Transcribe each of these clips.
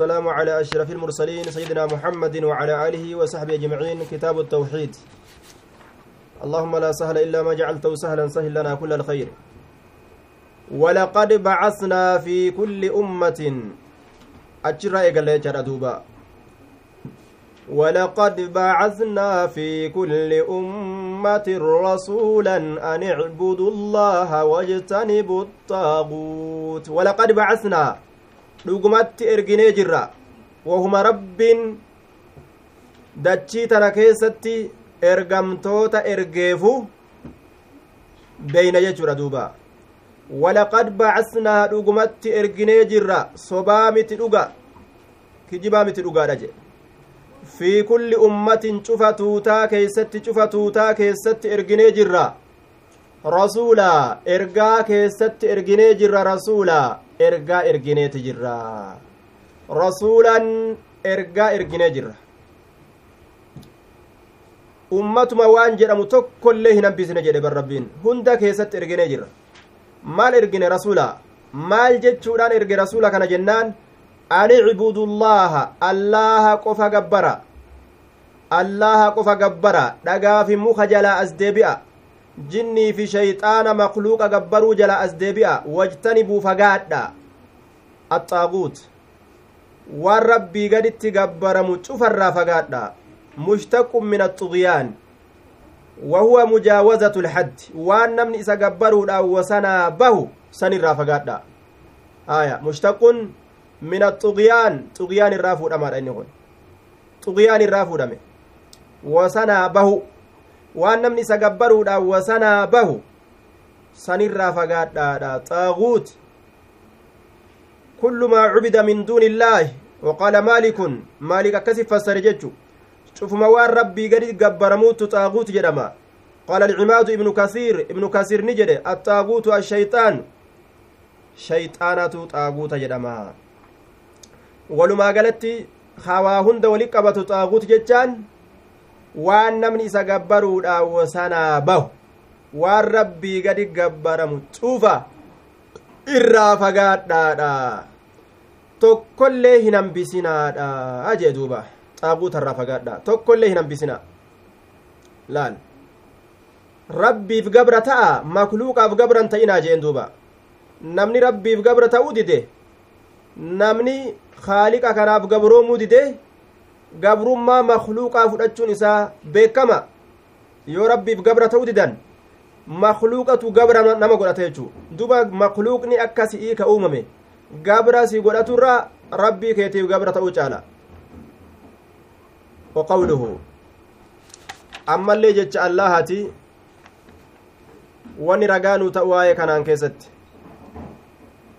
السلام على أشرف المرسلين سيدنا محمد وعلى آله وصحبه أجمعين. كتاب التوحيد. اللهم لا سهل إلا ما جعلته سهلا سهل لنا كل الخير. ولقد بعثنا في كل أمة. أجرى إيقال دوبا. ولقد بعثنا في كل أمة رسولا أن اعبدوا الله واجتنبوا الطاغوت. ولقد بعثنا dhugumatti erginee jirra. Wahuma rabbiin dachii tana keessatti ergamtoota ergeefu beeyna jechuudha duuba. Walaqad bacasnaa dhugumatti erginee jirra. Sobaa miti dhuga. Kijibaa miti dhugaadha jedhe fi kulli ummatin cufa tuutaa keeysatti cufa tuutaa keessatti erginee jirra. Rasuulaa ergaa keessatti erginee jirra rasuulaa ergaa ergineeti jirra rasuulan ergaa erginee jirra ummatuma waan jedhamu tokkollee hin hambisne jedhe bar hunda keessatti erginee jirra maal ergine rasuula maal jechuudhaan erge rasuula kana jennaan an icbudullaaha allaha qofa gabbara allaha qofa gabbara dhagaafi muka jalaa as deebi'a jinnii fi shayxaana makluuqa gabbaruu jala as deebi'a wajtanibuu fagaadha axaaguut waan rabbii gaditti gabbaramu cufarraa fagaadha mushtaqun min axugyaan wahuwa mujaawazatu lhaddi waan namni isa gabbaruudhaan wasanaa bahu sanirraa fagaadha aya mushtaqun min axugyaan xugyaan irraa fuudhamaadha inni kun xugyaan irraa fuudhame wasanaa bahu waan namni isa gabbaruudhaan wasanaa bahu sanirraa fagaadhaadha xaaguut kullu maa cubida min duuni illaahi waqaala maalikun maalik akkasi fassare jechu cufuma waan rabbii gadi gabbaramuutu xaaguut jedhama qaala alcimaadu ibnu kasiir ibnu kasiir ni jedhe axaaguutu ashayxaan shayxaanatu xaaguuta jedhama walumaa galatti hawaa hunda wali qabatu xaaguut jechaan waan namni isa gabbaruudhaan wasanaa bahu waan rabbii gadi gabbaramu cufa irraa fagaadhaadha tokkollee hin hambisinaadha jee duuba xaaguutarraa fagaadha tokkollee hin hambisinaa laal rabbiif gabra ta'a makluuqaaf gabran ta'inaa jeen duuba namni rabbiif gabra ta'uu dide namni haaliqa kanaaf gabroomuu dide gabrummaa makluuqaa fudhachuun isaa beekama yoo rabbiif gabra ta'uu didan makluuqatu gabra nama godhata jechuu duba makluuqni akka si'ii ka uumame gabra si godhaturra rabbii keetiif gabra ta'uu caala waqawluhu ammallee jecha allahati wani ragaanuu ta'u waa'ee kanaan keessatti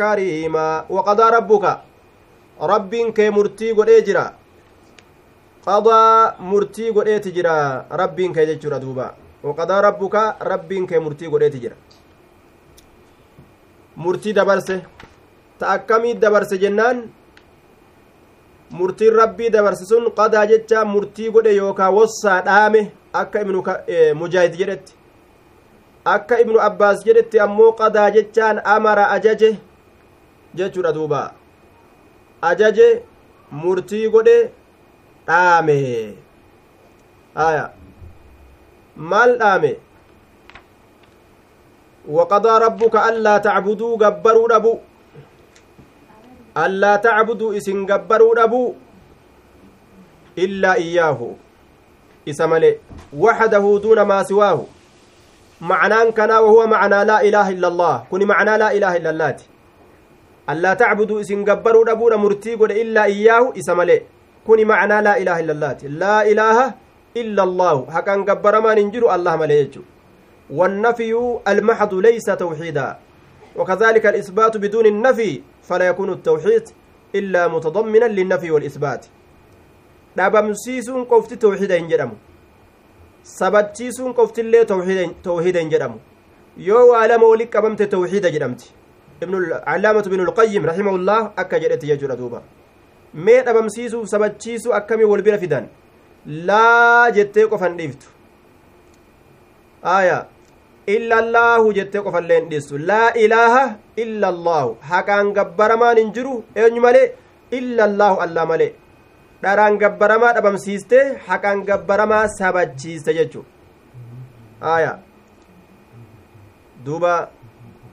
كريما وقضى ربك رب كي مرتي قد اجرا قضى مرتي قد اجرا رب كي ججر دوبا وقضى ربك رب كي مرتي قد اجرا مرتي دبرسه تأكمي دبرسه جنان murtiin rabbii dabarse sun qadaa jecha murtii godhe yookaa wossaa dhaame akka ibnu mujaahid jedhetti akka ibnu abbaas jedhetti ammoo qadaa jechaan amara ajaje jechuudha duuba ajaje murtii godhe dhaame aya maal dhaame waqadaa rabbuka allaa tacbuduu gabbaruu dhabu allaa tacbuduu isin gabbaruu dhabu illaa iyyaahu isa male waxdahu duuna maa siwaahu معنان كنا وهو معنى لا إله إلا الله كوني معنى لا إله إلا الله ألا تعبدوا إسن قبروا ربونا مرتي قد إلا إياه إسمالي كوني معنى لا إله إلا الله. لا إله إلا الله. حقا قبر ما ننجر الله مليج والنفي المحض ليس توحيدا. وكذلك الإثبات بدون النفي فلا يكون التوحيد إلا متضمنا للنفي والإثبات. dhabamsiisuun qofti tawxiida hin jedhamu sabachiisuun qoftillee tawxiida hin jedhamu yoo waa lama walitti qabamte tawxiida jedhamti allaamatu binu lqayyim rahimahullah akka jedhetti jechuudha duuba mee dhabamsiisuuf sabachiisuu akkamii wal bira fidan laa jettee qofan dhiiftu aya illa allaahu jettee qofallee hin dhiistu laa ilaaha illa allaahu haqaan gabbaramaan hin jiru eenyu malee illa allaahu allaa malee dharaan gabbaramaa dhabamsiiste haqaan gabbaramaa sabachiiste jechuu aya duuba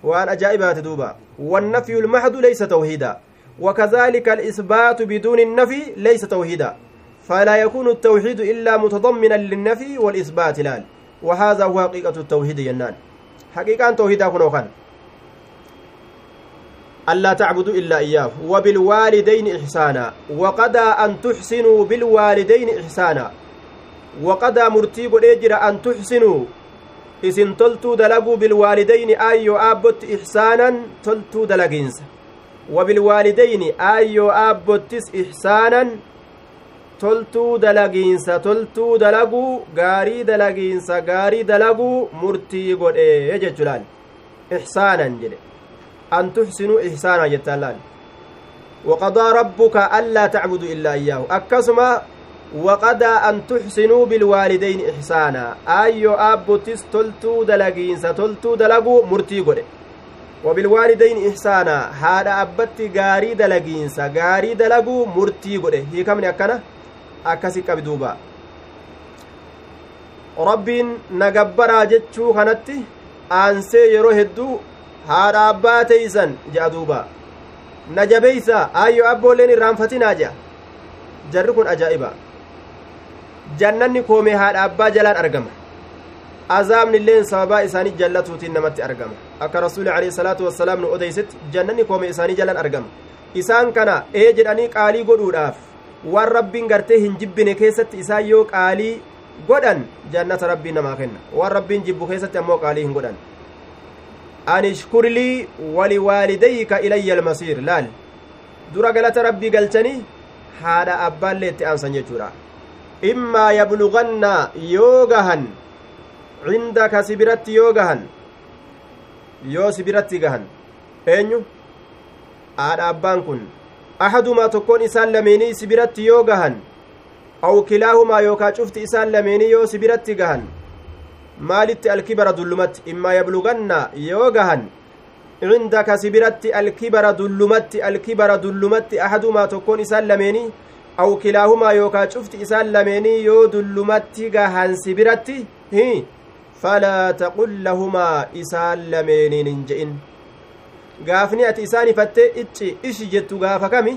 waan ajaa'ibaati duuba wannafyu lmahdu leysa tawhiida وكذلك الإثبات بدون النفي ليس توحيدا. فلا يكون التوحيد إلا متضمنا للنفي والإثبات لال وهذا هو حقيقة التوحيد ينان. حقيقة توحيدا كنوخان ألا تعبدوا إلا إياه. وبالوالدين إحسانا. وقضى أن تحسنوا بالوالدين إحسانا. وقضى مرتيب الأجر أن تحسنوا. Isin toltuu dalaguu bilwaalidayni aayyoo aabbootti ihsaanan toltuu dalagiinsa wabilwaalidayni aayyoo aabbottis ihsaanan toltuu dalagiinsa toltuu dalaguu gaarii dalagiinsa gaarii dalaguu murtii godhee jechuudhaan ihsaanan jedhe an tuxsinuu ihsaana jettaan laal waqadaa rabbuka allaa tacbudu illaa iyyaahu akkasuma waqadaa an tuxsinuu bilwaalidayni ihsaana aayyo aabbottis toltuu dalagiinsa toltuu dalaguu murtii godhe wabilwaalidayni ihsaana haadha abbatti gaarii dalagiinsa gaarii dalaguu murtii godhe hiikamni akkana akkasi qabi duuba rabbiin nagabbaraa jechuu kanatti aansee yeroo hedduu haadha abbaa teeysan je'a duuba na jabeeysa aayyo abboolleen irraanfatinaa je'a jarri kun ajaa'iba jannanni koomee haadha abbaa jalaan argama azaabni illeen sababaa isaanii jallatuutiin namatti argama akka rasuuli alayhi salaatu wassalaam nu odeysetti jannanni koomee isaanii jalaan argama isaan kana ee jedhanii qaalii godhuudhaaf waan rabbiin gartee hin jibbine keessatti isaan yoo qaalii godhan jannata rabbiin namaa kenna waan rabbiin jibbu keessatti ammoo qaalii hin godhan anishkurlii waliwaalidayka ilayya almasiir laal dura galata rabbii galchanii haadha abbaallee itti aansan jechuudha immaa yabluganna yoo gahan cindaka si biratti yoo gahan yoo si biratti gahan. Eenyu? Haadha abbaan kun. Ahadumaa tokkoon isaan lameenii si biratti yoo gahan aw kilaahumaa yookaa cufti isaan lameenii yoo si biratti gahan. Maalitti alkibara dullumatti? Immaa yabluganna yoo gahan cindaka si biratti alkibara dullumatti alkibara dullumatti ahadumaa tokkoon isaan lameenii aw kilaahumaa yookaa cufti isaan lameenii yoo dullumatti gahan si biratti hi falaa taqul lahumaa isaan lameeniin hin je'in gaafni ati isaan ifatte icci ishi jettu gaafa kami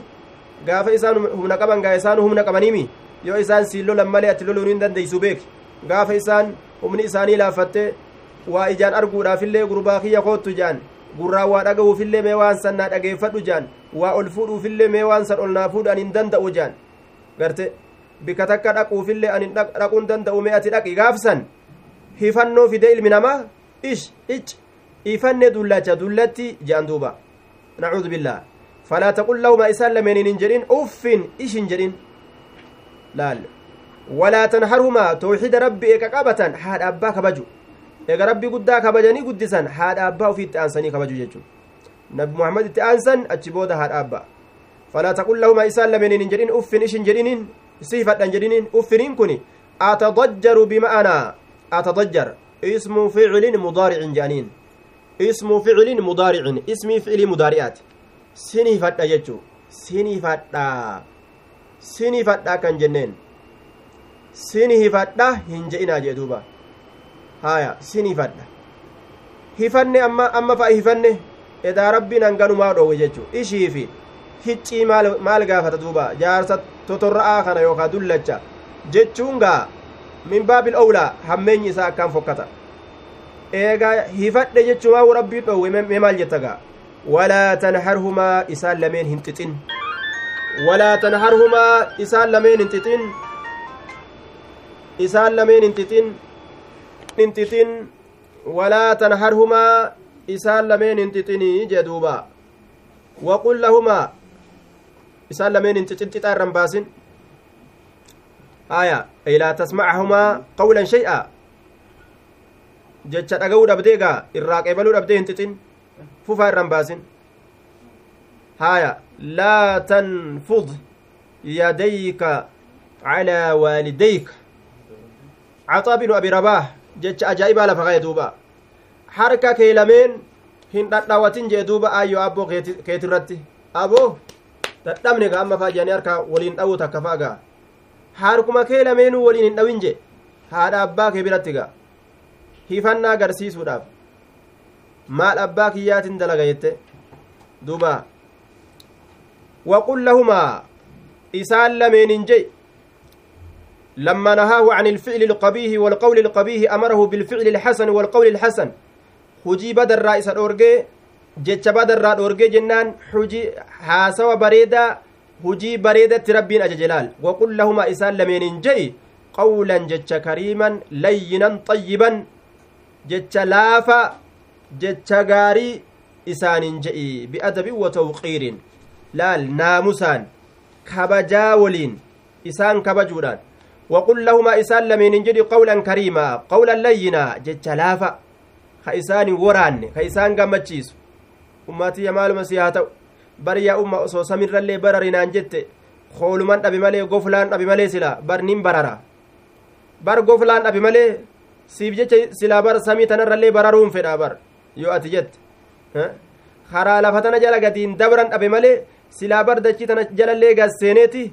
gaafa isaan humna qaban gaa isaan humna qabanimi yoo isaan siin lolan malee ati loluu hin dandeeysu beeki gaafa isaan humni isaanii laaffatte waa ijaan arguudhaafillee gurbaa kiyya koottu jaan gurraa waa dhaga'uufillee mee waan san naa dhageeffadhu jaan waa ol fuudhuufillee mee waan san ol naa hin danda'u jaan garte bika takka dhaquufillee ani dhaquun danda'u mee ati dhaqi gaafsan hifannoo fide ilmi namaa ish ich ifanne dullacha dullatti jean duuba nacuudu billaa falaa taqul lahuma isaan lameeniin hin jedhin uffin ish hin jedhin laal walaa tanharhumaa tawxiida rabbi eega qabatan haadha abbaa kabaju eega rabbi guddaa kabajanii guddisan haadha abbaa itti aansanii kabaju jechuun nabi muhammad itti aansan achi booda haadha abbaa falaa taqul lahuma isaan lameeniin hin jedhin uffin ish hin jedhiniin siifadhan jedhiniin uffiniin kun atadajjaru bima'anaa atadajjar ismu ficilin mudaaricin jedhaniin ismu ficilin mudaaricin ismii ficilii mudaari'aat sinifadha jechuu sinifadha sinifadha kan jenneen sinihifadha hin je'inaa jee duuba haya sinifadha hifanne amma amma fa'a hifanne edaa rabbiin hanganumaa dhoowwe jechuu ishiifi hiccii maal gaafata duuba jaarsa totorra'aa kana yookaa dullacha jechuun gaa min baabil owlaa hammeenyi isaa akkaan fokkata eegaa hifadhe jechumaa rabbii dhoowwe mee maal jetta gaa walaa tanharhumaa isaan lameen hin xixin walaa tanharhumaa isaan lameen hin xixin isaan lameen hin xixin hin xixin walaa tanharhumaa isaan lameen hin xixinii jee duuba waqul lahumaa isaan lameen hin xixin xixaa irran baasin aya ay laa tasmacahumaa qawlan shay'a jecha dhaga'uu dhabdee gaa irraa qeebaluu dhabdee hin xixin fufaa irran baasin haya laa tanfud yadayka calaa waalidayka caxaa binu abi rabaah jecha ajaa'ibaa lafa ka'e duuba harka kee lameen hin dhadhaawatin jee duuba ayyoo abboo keetirratti aboo dadhabne ga amma faa jedhanii harka waliin dha'uu takka fa'a gaa harkuma kee lameenuu waliin hin dhawin je haadha abbaa kee biratti gaa hifannaa agarsiisuudhaaf maal abbaa kiyyaatin dalaga jette duuba waqul lahumaa isaan lameenin jey لما نهاه عن الفعل القبيح والقول القبيح أمره بالفعل الحسن والقول الحسن hujii badarraa isa dhoorgee jecha badarraa dhoorgee jennaan hujii haasawa bareedaa hujii bareedatti rabbiin ajaje laal waqul lahumaa isaan lameeniin je'i qawlan jecha kariiman layyinan xayyiban jecha laafa jecha gaarii isaaniin je'i bi'adabin wa tawqiirin laal naamusaan kabajaa waliin isaan kabajuudhaan waqul lahumaa isaan lameeniin jedhi qawlan kariimaa qawlan layyinaa jecha laafa ka isaanin waraanne ka isaan gammachiisu ummatiyya maaluma si haa ta'u bariyaa umma osoo samirrallee bararinaan jette kooluman dhabi malee goflaan dhabi malee sila bar nin barara bar goflaan dhabi malee siif jecha silaa bar samii tanarrallee bararuun fedha bar yoo ati jette karaa lafa tana jala gatiin dabran dhabe malee silaa bar dachii tana jalallee gasseeneeti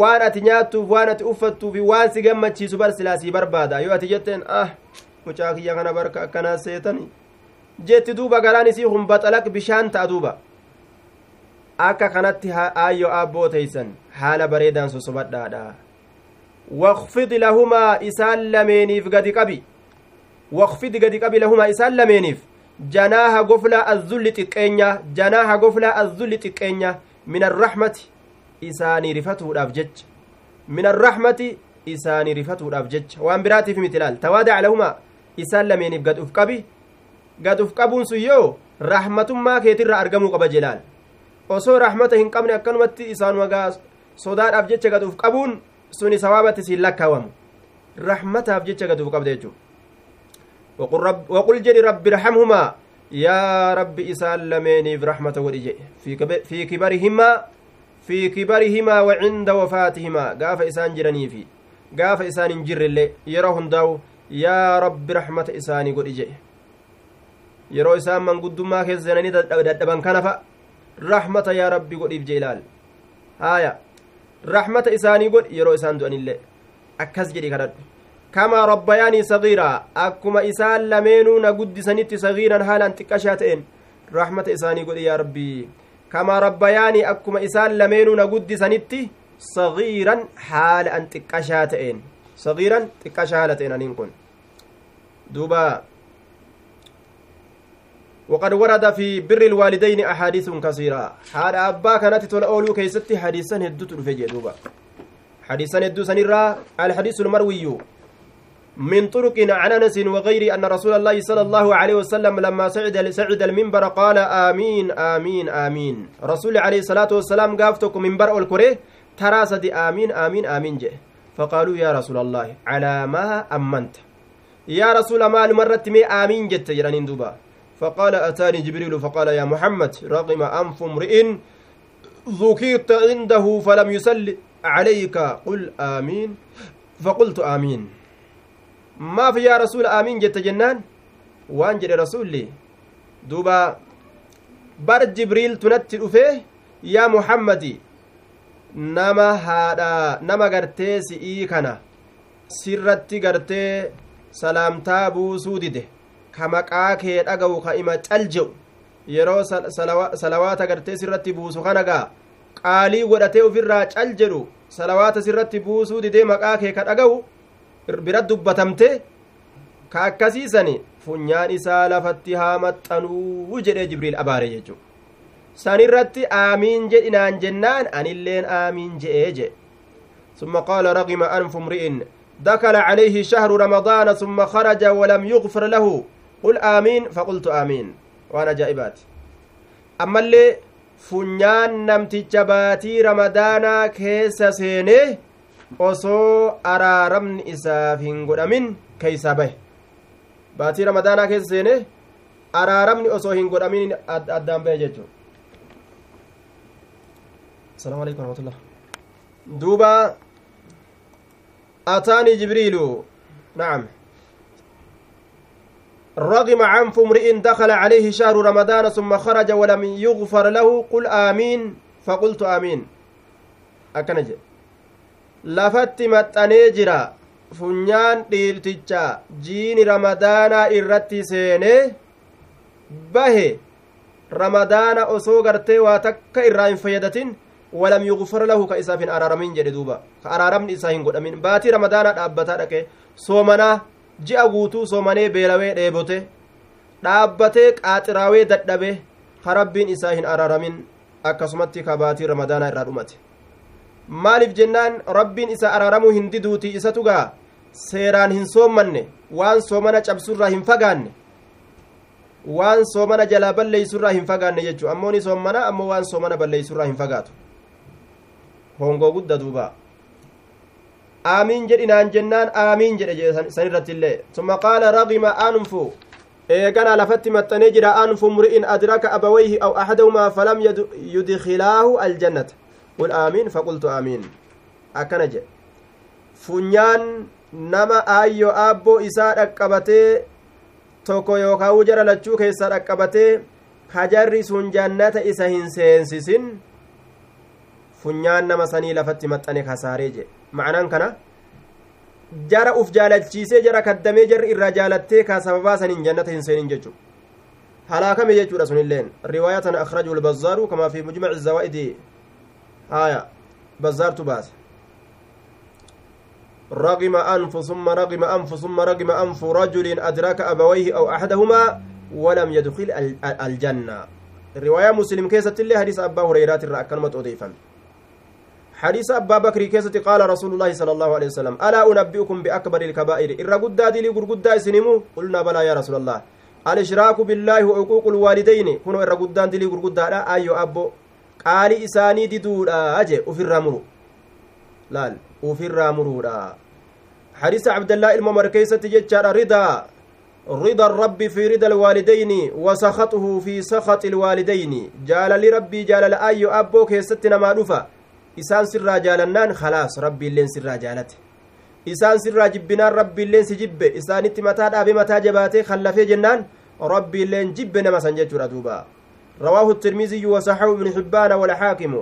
waan ati nyaattuuf waan ati uffattuuf waan si gammachiisu bar silaa sii barbaada yoo ati jetteen ah mucaa kiyya kana barka akkanaa seetani jetti duuba garaan isii kun baxalaq bishaan ta'a duuba akka kanatti aayyo aabboo teeysan haala bareedaan sosobadhaadha waqfid lahumaa isaan lameeniif gadi qabi waqfid gadi qabi lahumaa isaan lameeniif janaaha goflaa azzulli xiqqeenya janaaha goflaa azzulli xiqqeenya min arrahmati isaanii rifatuudhaaf jecha min arrahmati isaanii rifatuudhaaf jecha waan biraatiif miti laal tawaadac lahumaa isaan lameeniif gad uf qabi gad uf qabuun sun yoo rahmatummaa keetirraa argamuu qaba jelaal osoo rahmata hin qabne akkanumatti isaanuma gaa sodaadhaaf jecha gad qabuun suni sawaabatti siin lakkaawamu rahmataaf jecha gad uf qabda jechuu waqul jedhi rabbi irhamhumaa yaa rabbi isaan lameeniif rahmata godhi jedhe fi kibarihimaa fi kibarihimaa wa cinda wafaatihimaa gaafa isaan jiraniifi gaafa isaan hin jirrillee yeroo hundaa'u yaa rabbi rahmata isaanii godhi jedhe yeroo isaan manguddummaa keessa seenanii dadhaban kana fa rahmata yaa rabbi godhiif jee haaya rahmata isaanii godhi yeroo isaan du'anillee akkas jedhi kadhadhu kamaa rabbayaanii sagiiraa akkuma isaan lameenuu na guddisanitti sagiiran haalaan xiqqashaa ta'een rahmata isaanii godhi yaa rabbii kamaa rabbayaanii akkuma isaan lameenuu na guddisanitti sagiiran haala an xiqqashaa ta'een sagiiran xiqqashaa haala ta'een aniin kun duuba وقد ورد في بر الوالدين أحاديث كثيرة. هذا أبا كانت تولى أولو كيستي حديثا هدو تلفجي دوبا حديثا هدو سنرى الحديث المروي. من طرق عن أنس وغيره أن رسول الله صلى الله عليه وسلم لما سعد سعد المنبر قال آمين آمين آمين. رسول عليه الصلاة والسلام قافتكم منبر الكريه ترى آمين آمين آمين جه. فقالوا يا رسول الله على ما أمنت؟ يا رسول ما مي آمين جت جرانين دوبا. فقال أتاني جبريل فقال يا محمد رغم أنف امرئ ذكرت عنده فلم يسل عليك قل آمين. فقلت آمين. ما في يا رسول آمين جت جنان؟ وانجل رسولي دوبا بر جبريل تنتي أفيه يا محمدي nama haadha nama gartee si'ii kana sirratti gartee salaamtaa buusuu dide ka maqaa kee dhaga'u ka ima cal je'u yeroo salawaata gartee sirratti buusu kana gaa qaalii godhatee ufirraa cal jedhu salawaata sirratti buusuu didee maqaa kee ka dhaga'u bira dubbatamte ka akkasiisani funyaan isaa lafatti haa maxxanuu jedhee jibriil abaare jechuu sanirratti aamiin jedhinaan jennaan anilleen aamiin je'ee jedhe ثم قال رغم أنف امرئ دخل عليه شهر رمضان ثم خرج ولم يغفر له آمين فقلت آمين وأنا جائبات أما اللي funyaan namticha baatii ramadaanaa keessa seene osoo araaramni isaaf hin godhamin keeysaa bahe baatii ramadaanaa keessa seene araaramni osoo hin godhamin addaan bahe jechuu السلام عليكم ورحمة الله دوبا أتاني جبريل نعم رغم عنف امرئ دخل عليه شهر رمضان ثم خرج ولم يغفر له قل آمين فقلت آمين أكنج لفت متأني جرا funyaan dhiirticha jiini ramadaanaa irratti seene bahe ramadaana osoo gartee waa takka irraa hin fayyadatin walam yugfar lahu ka isaaf hin araaramin jedhe duuba ka araaramni isaa hin godhamin baatii ramadaana dhaabbataa dhaqe soomanaa ji'a guutuu soomanee beelawee dheebote dhaabbatee qaaxiraawee dadhabe ka rabbiin isaa hin araaramin akkasumatti ka baatii ramadaanaa irraa dhumate. Maaliif jennaan rabbiin isa araaramuu hin diduuti isatu gaa seeraan hin soommanne waan soomana cabsurraa hin fagaanne. Waan soomana jalaa balleeysurraa hin fagaanne jechuu ammoo ni soommana ammoo waan soomana balleeysurraa hin fagaatu. Hongoo gudda duuba aamiin jedhinaan jennaan aamiin jedhe san irratti illee summa qaala ragima anfu eeganaa lafatti maxxanee jira anfu mri'in adraka abawayhi aw axadahumaa falam yudkilaahu aljannata qul aamiin faqultu aamiin akkana jedhe funyaan nama aayyo aabboo isaa dhaqqabatee tokko yookaan jara lachuu keessaa dhaqqabatee hajarri sun jannata isa hin seensisin funyaan nama sanii lafatti maxxane kasaaree jedhe ma'anaan kana jara uf jaalachiisee jara kaddamee jarri irraa jaalattee ka sababaa saniin jannata hin seenin jechu halaakame jechuudha sunilleen riwaayaa tana akrajuu lbazzaaru kamaa fi mujmaci zawaa'idi haya bazzaartu baase رغم أنف ثم رغم أنف ثم رغم أنف رجل أدرك أبويه أو أحدهما ولم يدخل الجنة الرواية مسلم كيسة اللي حديث أبا هريرة الرأكلمة أضيفا حديث أبا بكر كيسة قال رسول الله صلى الله عليه وسلم ألا أنبئكم بأكبر الكبائر؟ إر قدا دي لقرقدا سنمو؟ قلنا بلى يا رسول الله. الإشراك بالله وعقوق الوالدين؟ كنوا إر قدا دي لقرقدا لا أيو أبو. قال إساني دي دولا أجي وفي الرامرو laal ufirraa muruudha حديث عبد الله الممر كيسة جتشار رضا رضا الرب في رضا الوالدين وسخطه في سخط الوالدين. جال لربي جال لأي أبو كيستنا ما نفا إسان سرا جالنان خلاص ربي اللين سرا جالته إسان سرا جبنان ربي اللين سجب إسان اتمتا دابي متا جباتي خلفي جنان ربي اللين جب نما سنجج ردوبا رواه الترمذي وصححه ابن حبان والحاكم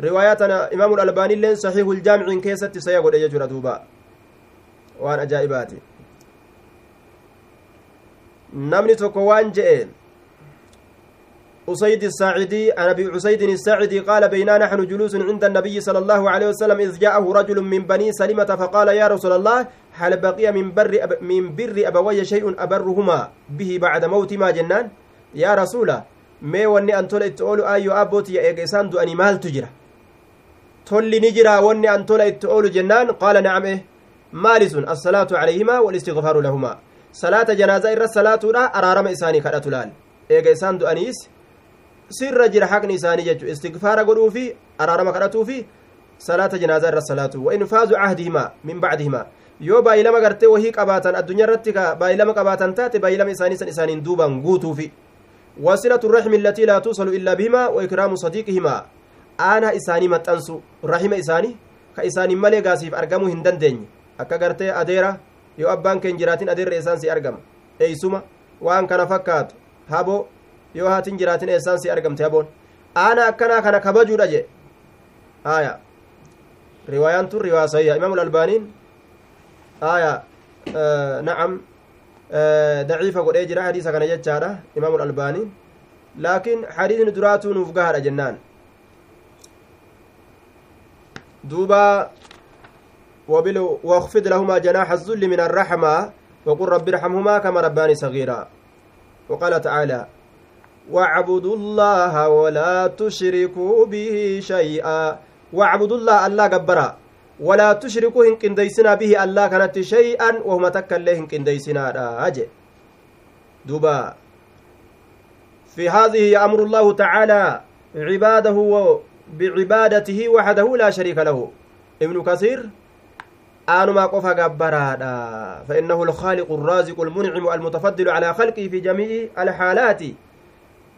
رواياتنا إمام الألباني اللين صحيح الجامع كيست سيقول يجر دوبا waan ajaa'ibaati. Namni tokko waan je'e أسيد الساعدي عن أبي عسيد الساعدي قال بينا نحن جلوس عند النبي صلى الله عليه وسلم إذ جاءه رجل من بني سلمة فقال يا رسول الله هل بقي من بر أب من بر أبوي شيء أبرهما به بعد موت ما جنان؟ يا رسول ما وني أن تولى تقول أيو أبوتي يا إيجسان دو أني مال تجرى تولي نجرى وني أن تولى تقول جنان؟ قال نعم إيه. assalaatu calayhimaa walistigfaaru lahumaa salaata janaazaa irra salaatuudha araarama isaanii kadhatu laal eega isaan du'aniis sirra jira haqni isaanii jechu istigfaara godhuu fi araarama kadhatuu fi salaata janaazaa irra salaatu wa infaazu cahdihimaa min bacdihimaa yoo baay'ilama gartee wahii qabaatan addunyaa irratti ka baay'ilama qabaatan taate baay'ilama isaanii san isaaniin duuban guutuufi wasilatu raxmi allatii laa tuusalu illaa bihimaa wa ikraamu sadiiqihimaa aanaa isaanii maxxansu rahima isaanii ka isaaniin malee gaasiif argamuu hin dandeenye akka gartee adeera yoo abbaan keen jiraatin adeerra eessaan si argama eeysuma waan kana fakkaatu haboo yoo haatin jiraatin eessaan si argamte haboon aana akkanaa kana kabajuudha je aya riwaayaan tun riwaa sayya imaamul albaaniin aya nacam daciifa godhee jira hadiisa kana jechaadha imaamul albaaniin laakiin hadiisni duraatuu nuuf gahaadha jennaan duuba واخفض لهما جناح الذل من الرحمة وقل رب ارحمهما كما رباني صغيرا وقال تعالى واعبدوا الله ولا تشركوا به شيئا. واعبدوا الله الله جبرا ولا تشركوا هن كنديسنا به الله كانت شيئا وهم تكل هن كنديسنا أجي. دوبا. في هذه أمر الله تعالى عباده بعبادته وحده لا شريك له. ابن كثير. aanumaa qofa gabbaraadha فإنه الخالق الرازق المنعم المتفضل على خلقه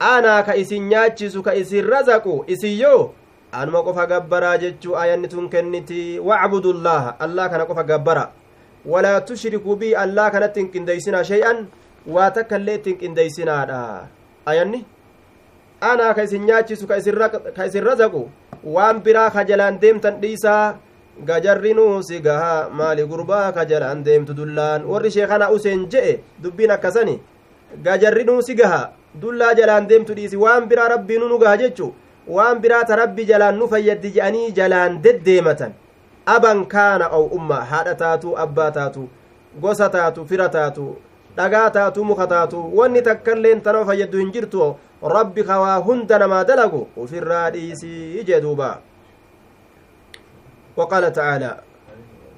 في جميع الحالات أنا كإسن نياتشس كإسن رزق إسيو anuma qofa gabbaraa jechuu ayanni tun kenniti wacbudu llaaha allah kana qofa gabbara walaa tushrikuu bii allah kanatti hin qindeeysinaa shay'an waa takka illee ittiin qindeeysinaadha ayanni anaa ka isin nyaachisu ka isin razaqu waan biraa ka jalaan deemtan dhiisaa gajarrinuu si gaha maali gurbaa ka jalaan deemtu dullaan warri sheekana useen je'e dubbiin akkasani gajarrinuu si gaha dullaa jalaan deemtu dhiisi waan biraa rabbiinu nu gaha jechu waan biraata rabbi jalaan nu fayyaddi je'anii jalaan deddeematan aban kaana ow umma haadha taatu abbaa taatu gosa taatu fira taatu dhagaa taatu muka taatu wanni takkailleen tanoo fayyaddu hin jirtu rabbi kawaa hunda namaa dalagu ufirraa dhiisii jee duuba وقال تعالى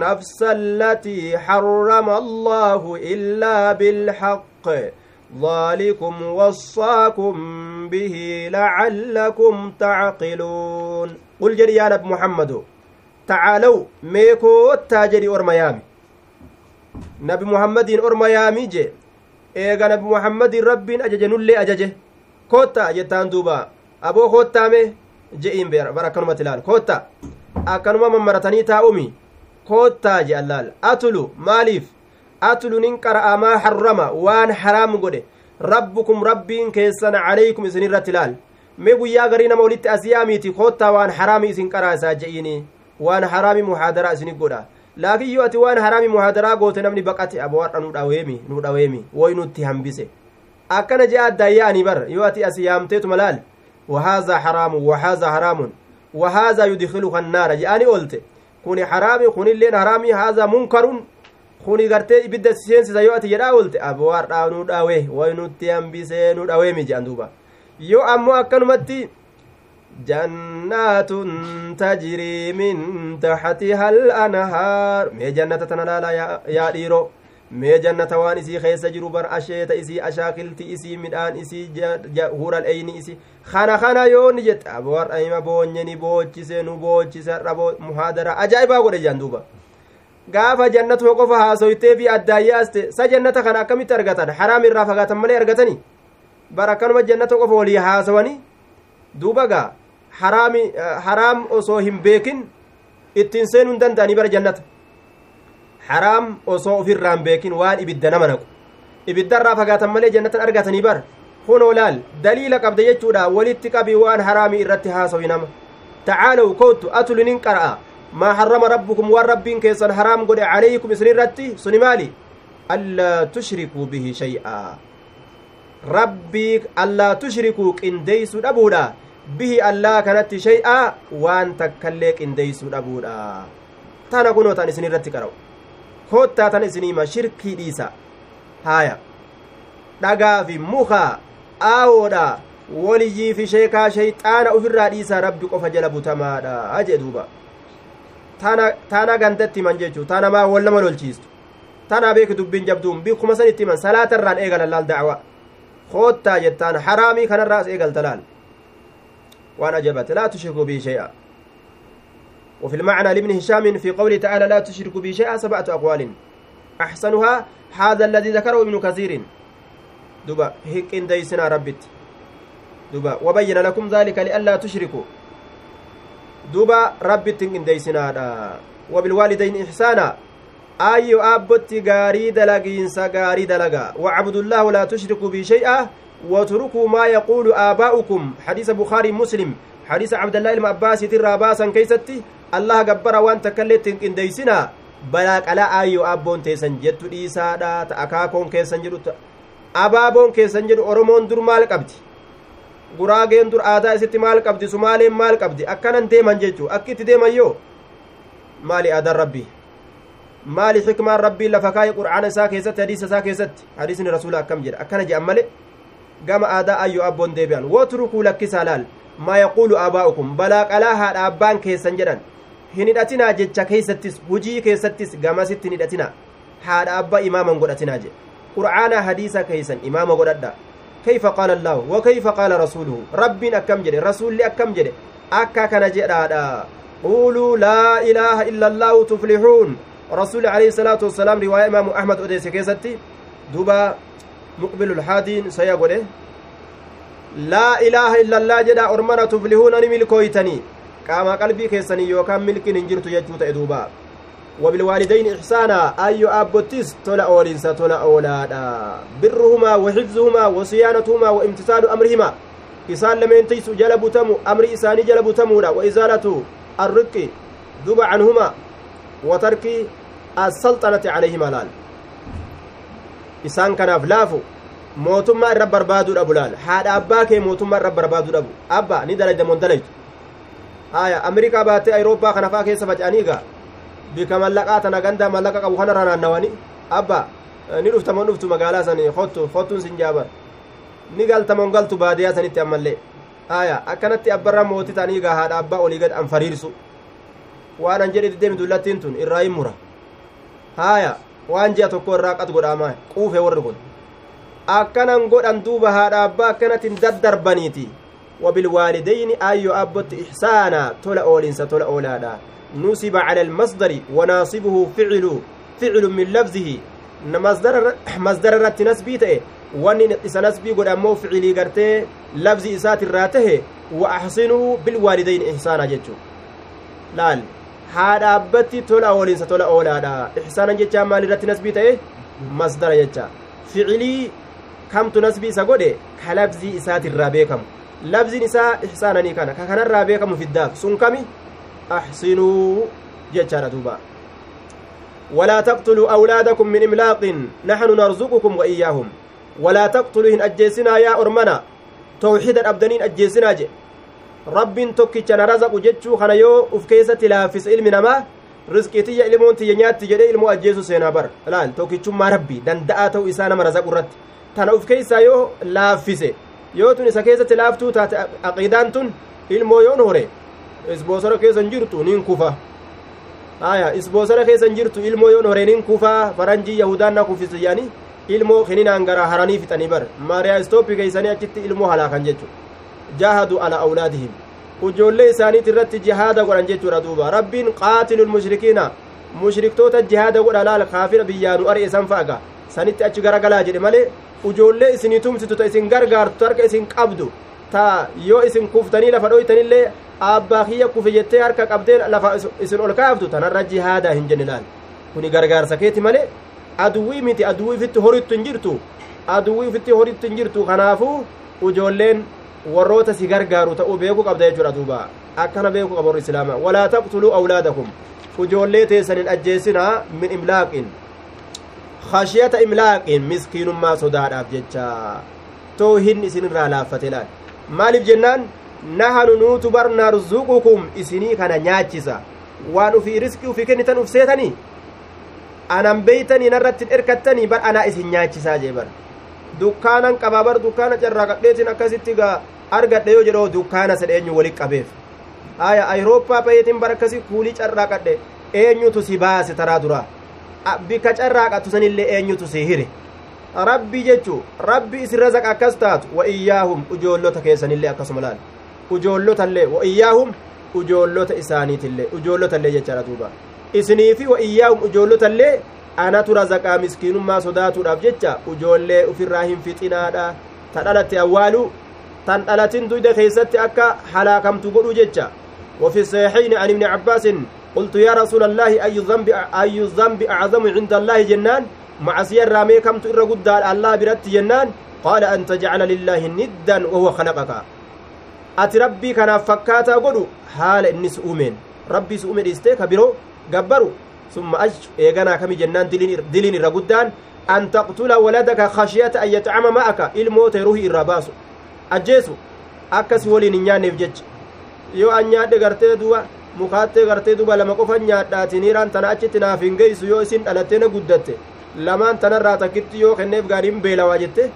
النفس التي حرم الله إلا بالحق ذلكم وصاكم به لعلكم تعقلون قل جري يا نبي محمد تعالوا ميكو تاجري أرميامي نبي محمد أرميامي جي eega nabi muhammadin rabbiin ajaje nullee ajaje kotta jettaan duuba aboo kottaame je'iin bara akkanumatti ilaal kotta akkanuma mammaratanii taa'umi koottaa je allaal atulu maaliif atulu nin qara'amaa harrama waan haraam godhe rabbukum rabbiin keessan calaykum isin irratti ilaal mee guyyaa garii nama walitti asiyaamiiti koottaa waan haraami isin qaraasaa je'iini waan haraami muhaadaraa isini godha laakiin yoo ati waan haraami muhaadaraa goote namni baqate aboodha nu dhaweemi woy nutti hambise akkana jee addaayyaanii bar yoo ati asi yaamteetuma laal wahaazaa haraamun wahaazaa haraamun wahaazaa yudkiluka annaara je'anii oolte kuni haraami kunilleen haraami haazaa munkarun kuni gartee ibidda seensisa yoo ati jedhaa oolte aboodha nu dhawe woy nutti hambisee nu dhaweemi je'an duuba yoo ammoo akkanumatti جنات تجري من تحتها الأنهار مي جنة تنالا يا ديرو mee jannata waan isii keessa jiru bar asheeta isii ashaakilti isii midhaan isii hural eyni isii kana kana yoonni jette aboardhaima boonyeni boochise nu boochise dhabo muhaadara ajaa'ibaa godhe jaan duuba gaafa jannatuma qofa haasoytee fi addaayyaaste sa jannata kana akkamitti argatan haraam irraa fagaatan malee argatani bar akkanuma jannata qofa walii haasawanii duuba gaa haraam osoo hin beekin ittiin seenuu hin danda'anii bara jannata hin beekin waan ibidda nama naqu ibiddarraa fagaatan malee jannatan argatanii bar kunoo laal daliila qabda jechuudha walitti qabii waan haraamii irratti haasawi nama tacaalaw kootu atulinin qara'a maa harrama rabbukum waan rabbiin keessan haraam godhe calaykum isin irratti suni maali allaa tushrikuu bihi shay'a rabbii allaa tushrikuu qindeeysuu dhabuudha bihi allaa kanatti shay'a waan takkallee qindeeysuu dhabuudha tana kunoo tan isin irratti qara'u koottaa tan isiniima shirkii dhiisa haaya dhagaa fi muka aawoodha waliyyii fi sheekaa shayxaana ufirraa dhiisaa rabbi qofa jala butamaadha jee duuba tana gandatti himan jechuu tana maa wal nama lolchiistu tana beeki dubbiin jabduun bikkuma san itti himan salaatarraan eegalan laal dacwa koottaa jettaan haraamii kanarraas eegalta laal waan ajabate laa tushriku bii shay'a وفي المعنى لابن هشام في قوله تعالى لا تشركوا به شيئا سبعة أقوال. أحسنها هذا الذي ذكره ابن كثير. دبا هيك إن ديسنا ربت. دبا وبين لكم ذلك لئلا تشركوا. دبا ربت إن ديسنا وبالوالدين إحسانا. أي أبت غاري دلقين غاري دلقا وعبد الله ولا تشركوا به شيئا. واتركوا ما يقول آباؤكم. حديث بخاري مسلم. حديث عبد الله المعباس ترى باسا كيستي. Allah gabbara waan takkaillee ittiin qindeeysinaa balaa qalaa aayyoo abboon teessan jettu dhiisaadha ta akaakoon keessan jedhu abaaboon keessan jedhu oromoon dur maal qabdi guraageen dur aadaa isitti maal qabdi sumaaleen maal qabdi akkanan deeman jechuu akki itti deeman yoo maali aadaan rabbii maali xikmaan rabbiin lafa kaa'e qur'aana isaa keessatti hadiisa isaa keessatti hadiisni rasuula akkam jedha akkana jedhan male gama aadaa ayyoo abboon deebi'an wotrukuu lakkisaa laal maa yaquulu aabaa'ukum balaa qalaa haadha abbaan keessan jedhan hin hidhatinaa jecha keeysattis hujii keessattis gamasitti hin hidhatinaa. Haadha abba imaaman godhatinaa jedhe qur'aana hadiisa keeysan imaama godhadha. كيف قال الله وكيف قال رسوله رب أكم جده رسول أكم جده أكا كان جدا قولوا لا إله إلا الله تفلحون رسول عليه الصلاة والسلام رواية إمام أحمد أديس كيستي دوبا مقبل الحادين سيقول لا إله إلا الله جدا أرمنا تفلحون أني ملكويتني كما قلبي كيسني يوكام ملك ننجرت يجوت إدوبا وبالوالدين إحسانا أي أبوتيس تولا أولينسا تولا أولادا برهما وحفظهما وصيانتهما وامتثال أمرهما إسان لمن تيس جلب تمو أمر إساني جلب تمو وإزالة الرق ذب عنهما وترك السلطنة عليهما لال إسان كان irra barbaaduu dhabu laal. Haadha abbaa kee mootummaa irra barbaaduu dhabu. Abba ni dalayda mon dalaytu haya amerikaa baattee ayirooppaa kana faa keessa faca'anii gaa bika mallaqaa tana gandaa mallaqa qabu kanarra naannawani abba ni dhuftamon dhuftu magaalaa sani hottu hottuun sin jaabar ni galtamon galtu baadiyaa sanitti ammallee haya akkanatti abbarra mootii ta'anii gaa haadha abbaa olii gad an fariirsu waan an jedhe diddeemi dullattiin tun irraa hin mura haya waan ji'a tokko irraa qat godhaamaa quufe warri kun akkanan godhan duuba haadha abbaa akkanattiin daddarbaniiti wabilwaalidayni ayyo abbotti ihsaana tola oolinsa tola oolaadha نصب على المصدر وناصبه فعل فعل من لفظه مصدر مصدر رت نسبي تئ وان ammoo ficilii gartee labzi isaati irraa tahe wa axsinuu bilwaalidayn ihsaana jechu laal haadha abbatti tola oolinsa tola oolaadha ihsaanan jechaa maal irratti nasbii ta'e masdara jecha ficilii kamtu nasbii isa godhe ka labzii isaati irraa beekamu labziin isaa ihsaananii kana. Ka kanarraa beekamu fiddaaf. Sun kami? أحسنوا جتشارة دوبا ولا تقتلوا أولادكم من إملاق نحن نرزقكم وإياهم ولا تقتلوا إن أجيسنا يا أرمنا توحيدا أبدانين أجيسنا جي رب توكي كان رزق جتشو خنا يو أفكيسة لافس علم نما رزقتي يا إلمون تي نيات تجري إلمو أجيسو سينا بر الآن توكي تشم ربي دان دعاتو إسانا مرزق رت تنا أفكيسة يو لافسه yoo tun isa keessatti laaftuu taate aqiidaan tun ilmoo yoon hore isboosara keessan jirtu nin kufa aya isboosara keessan jirtu ilmoo yoon hore nin kufa faranjii yahudaan na kufisiyani ilmoo kininaan gara haranii fixanii bar maariyaa istooppii keeysanii achitti ilmoo halaakan jechu jaahadu ala awlaadihim ujoollee isaaniit irratti jihaada godhan jechuudha duuba rabbiin qaatilu lmushrikiina mushriktoota jihaada godha laal kaafira biyyaanu ari'e san fa'aga sanitti achi garagalaa jedhe malee ujoollee isinii tumsitu ta isin gargaartu harka isin qabdu ta yoo isin kuftanii lafa dhoytanillee abbaa kiyya kufe jettee harka qabdee lafa isin ol kaaftu tanarra jihaadaa hin jenne laal kuni gargaarsa keeti malee aduwwii miti aduwwii ifitti horittu hin jirtu aduwwii ifitti horittu hin jirtu kanaafuu ujoolleen warroota si gargaaru ta'uu beekuu qabda jechuudha duuba akkana beekuu qaba warri islaamaa walaa taqtuluu awlaadakum ujoollee teessan hin ajjeesinaa min imlaaqin khashiyata imlaaqin miskiinummaa sodaadhaaf jecha too hin isinirraa laaffate laal maaliif jennaan nahanu nuutu bar narzuqukum isinii kana nyaachisa waan ufii riskii ufii kennitan uf seetanii anan beeytanii narratti erkattanii bar anaa isin nyaachisaa jee bar dukkaanan qabaa bar dukkaana carraaqadheetin akkasitti gaa argadhe yoo jedhoo dukkaana sedhe eenyu walit qabeef aya ayirooppaa payeetin bar akkasi kuulii carraaqadhe eenyutu si baase taraa dura bika carraaqattu sanillee eenyutu si hire rabbi jechu rabbi isin razaq akkas taatu wa iyyaahum ujoollota keessanillee akkasuma laal ujoollotallee wa iyyaahum ujoollota isaaniitillee ujoollotallee jechaadha duuba isinii fi wa iyyaahum ujoollotallee anatu razaqaa miskiinummaa sodaatuudhaaf jecha ujoollee ufirraa hin fixinaadha ta dhalatti awwaaluu tan dhalatin duyda keessatti akka halaakamtu godhu jecha وفي الصحيحين عن ابن عباس قلت يا رسول الله أي الذنب أي الذنب أعظم عند الله جنان؟ معصية رامي كم تئر قد الله برت جنان؟ قال أن تجعل لله ندا وهو خلقك أتي ربي كان فكاتا قدو حال إنس أومين ربي سؤمن إستيك برو قبرو. ثم أج إيغانا كمي جنان دلين, دلين الرقدان أن تقتل ولدك خشية أن يتعم معك. إلموت روحي الرباسو أجيسو. أكس ولي نيان نفجج yoo an nyaadhe gartee du'a mukaattee gartee duba lama qofan nyaadhaati niiraan tana achitti naaf hin geessu yoo isin dhalattee na guddatte lamaan tanarraa takkitti yoo kenneef gaariin beelawaa jette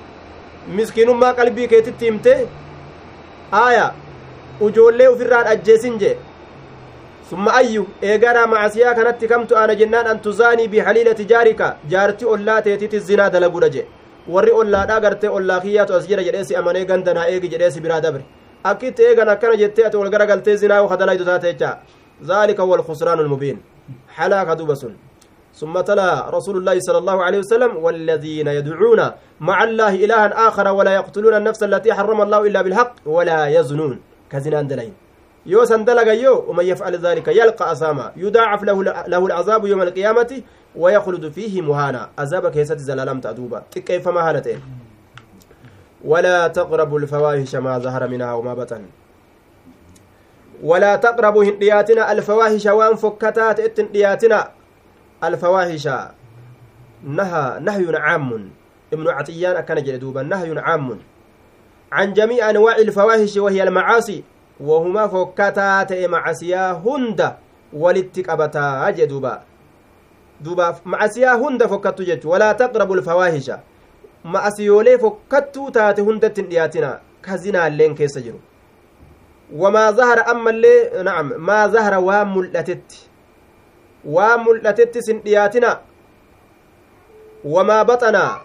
miskiinummaa qalbii keetitti himte aaya ujoollee ufirraan ajjeesin jee أي إيجانا معسيا كانت كمت أنا جنان أن تزاني بحليلة جارك جارتي أولا تيتي الزنا دلقو رجي warri ollaadhaa gartee ollaa kiyyaatu as jira jedheesi amanee gandanaa eegi jedheesi biraa dabre akkitti eegan akkana jettee ati ol gara galtee zinaa yoo kadalaytu taate jecha ذلك هو الخسران المبين حلاك دوبس ثم تلا رسول الله صلى الله عليه وسلم والذين يدعون مع الله إلها آخر ولا يقتلون النفس التي حرم الله إلا بالحق ولا يزنون كزنان دلين yoo san dalagayyoo ومن يفعل ذلك يلقى أساما يضاعف له, له العذاب يوم القيامة ويخلد فيه مهانا عذاب كيسة زلالم تأدوبا كيف ما هالتين ولا تقربوا الفواحش ما ظهر منها وما بطن. ولا تقربوا هندياتنا الفواحش وان فكتات اتندياتنا الفواحش. نهى نهي عام. ابن عطيان أكن جلدوبا. نهي عام. عن جميع أنواع الفواحش وهي المعاصي. wahuma fokkataa ta'e macasiyaa hunda walitti qabataa jee duuba duuba macasiyaa hunda fokkattu ma'asiyoolee fokkattuu taate hundatti hin dhiyaatina ka zinaalleen keessa jiru. Wamaa zahara ammallee nacam maa zahara waan mul'atetti. Waan mul'atetti sin dhiyaatina? Wamaa baxanaa?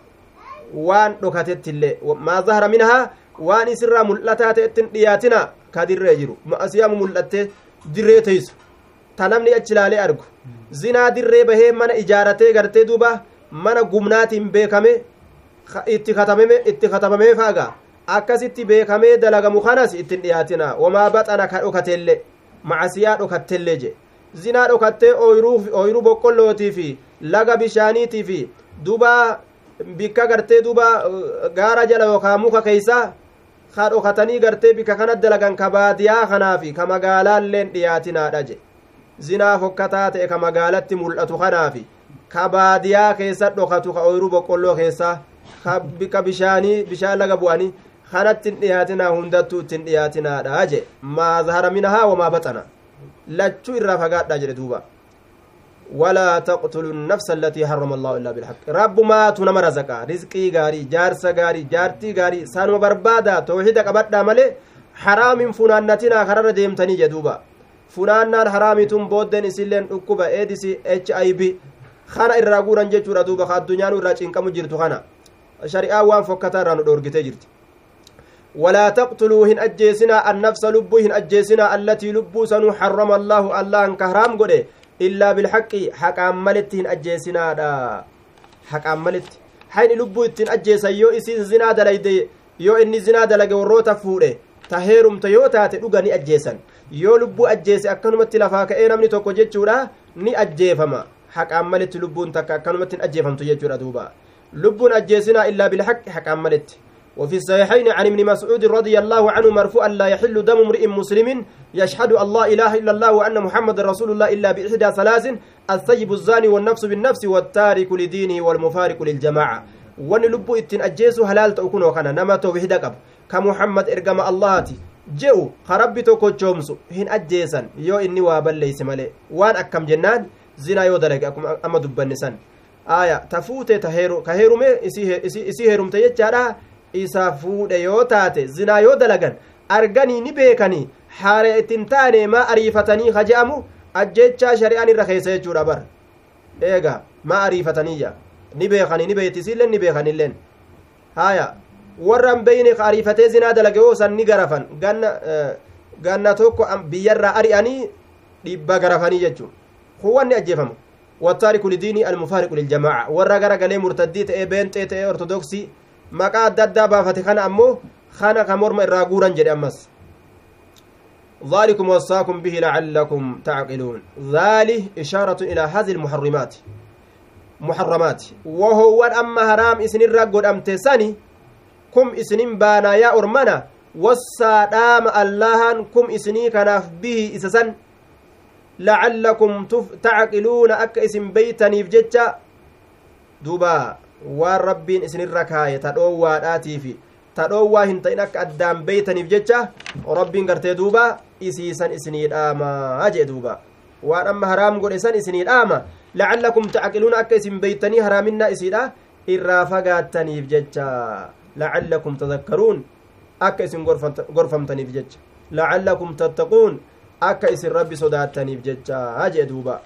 Waan dhokatetti illee. Maa zahara minhaa? Waan isirraa mul'ataa ta'ettin dhiyaatina ka dirree jiru. Ma'asiyaamu mul'attee dirree teeysu ta namni achi ilaalee argu. Zinaa dirree bahee mana ijaaratee gartee duuba? Mana gumnaatiin beekame itti katabamee faaga akkasitti beekamee dalagamu kanas ittin dhiyaatina wamaa baxana ka dhokateelle macasiyaa dhokatteellee je zinaa dhokattee ooyruu boqqollootii fi laga bishaaniitii fi duuba bikka gartee duuba gaara jala yookaan muka keeysaa ka dhokatanii gartee bika kanat dalagan ka baadiyaa kanaafi ka magaalaalleen dhiyaatinaadha je zinaa fokkataa ta'e ka magaalatti mul'atu kanaafi ka baadiyaa keessa dhokatu ka ooyruu boqqolloo keessaa bika bishaanii bishaan laga bu'anii kanatti hin dhiyaatinaa hundattuu ittiin dhiyaatinaadha je maa zahara minahaa wamaa baxana lachuu irraa fagaadha jedhe duuba ولا تقتلوا النفس التي حرم الله الا بالحق رب ما تنم رزقا رزقي غاري جارس غاري جارتي غاري سانو بربادا توحيد قبدا ملي حرام فنانتنا خرر ديمتني جدوبا فنانان حرامتم بودن اسلن دكوبا ايدسي اتش اي بي خنا irraa guuran jechuudha duuba ka addunyaan irraa cinqamu jirtu kana waan fokkataa irraa nu dhoorgitee jirti ولا تقتلوا هن أجيسنا النفس لبو هن أجيسنا التي لبو سنو حرم الله الله أن كهرام hin ajjeesinaadha haqaan malitti hayni lubbuu ittiin ajjeesan yoo isiin zinaa dalayde yoo inni zinaa dalage warroota fuudhe ta heerumte yoo taate dhuga ni ajjeesan yoo lubbuu ajjeese akkanumatti lafaa ka'ee namni tokko jechuudha ni ajjeefama haqaan malitti lubbuun takka akkanumatti hin ajjeefamtu jechuudha duuba lubbuun ajjeesinaa illaa bilhaqqi haqaan malitti وفي الصحيحين عن ابن مسعود رضي الله عنه مرفوعا لا يحل دم امرئ مسلم يشهد لا إله إلا الله وأن محمد رسول الله إلا بإحدى ثلاث الثيب الزاني والنفس بالنفس والتارك لدينه والمفارق للجماعة. وان لبو إتن أجيسو هلال تأكون وكان نما توبه دقب. كمحمد إرقم اللهاتي. جئوا خربي توكو جومسو هن أجيسا يو إني وابل ليس مالي وان أكم جنان زنا يو دلق. aya ta fuute ta heeru ka heerume isii heerumte jechaadha. Isa fuudhe yoo taate zinaa yoo dalagan arganii ni beekanii haara ittin taane maa ariifatanii ha je'amu ajjechaa shari'aan irra keessa jechuudha bar eega maa ariifataniyya ni beekanii ni beektisiilleen ni beekanilleen. Haya warran beyne ka ariifatee zinaa dalage yoo san ni garafan ganna e, ganna tokko biyyarraa ari'anii dhibba garafanii yechuu kun wanni ajjeefamu. Liljamaaca warra gara galee murtaddii ta'ee beenxee ta'ee ortodoksii maqaa adda addaa baafate kana ammoo kana ka morma irraa guuran jedhe ammas ذلكم وصاكم به لعلكم تعقلون ذلك إشارة إلى هذه المحرمات محرمات وهو أما حرام إسن الرقود أم تساني كم إسنين بانا يا أرمنا والسادام اللهن كم إسني كناف به إسسن لعلكم تعقلون إسن بيتني في جتة دوبا waan rabbiin isinirra kaaye ta dhoowwaadhaatii fi tadhoowwaa hin ta'in akka addaan beeytaniif jecha rabbiin gartee duuba isiisan isinii dhaamaa jee duuba waan amma haraam godhe san isinii dhaama lacallakum tacqiluuna akka isin beeytanii haraaminaa isiidha irraa fagaattaniif jecha lacallakum tadakkaruun akka isin gorfamtaniif jecha lacallakum tattaquun akka isin rabbi sodaattaniif jecha jee duuba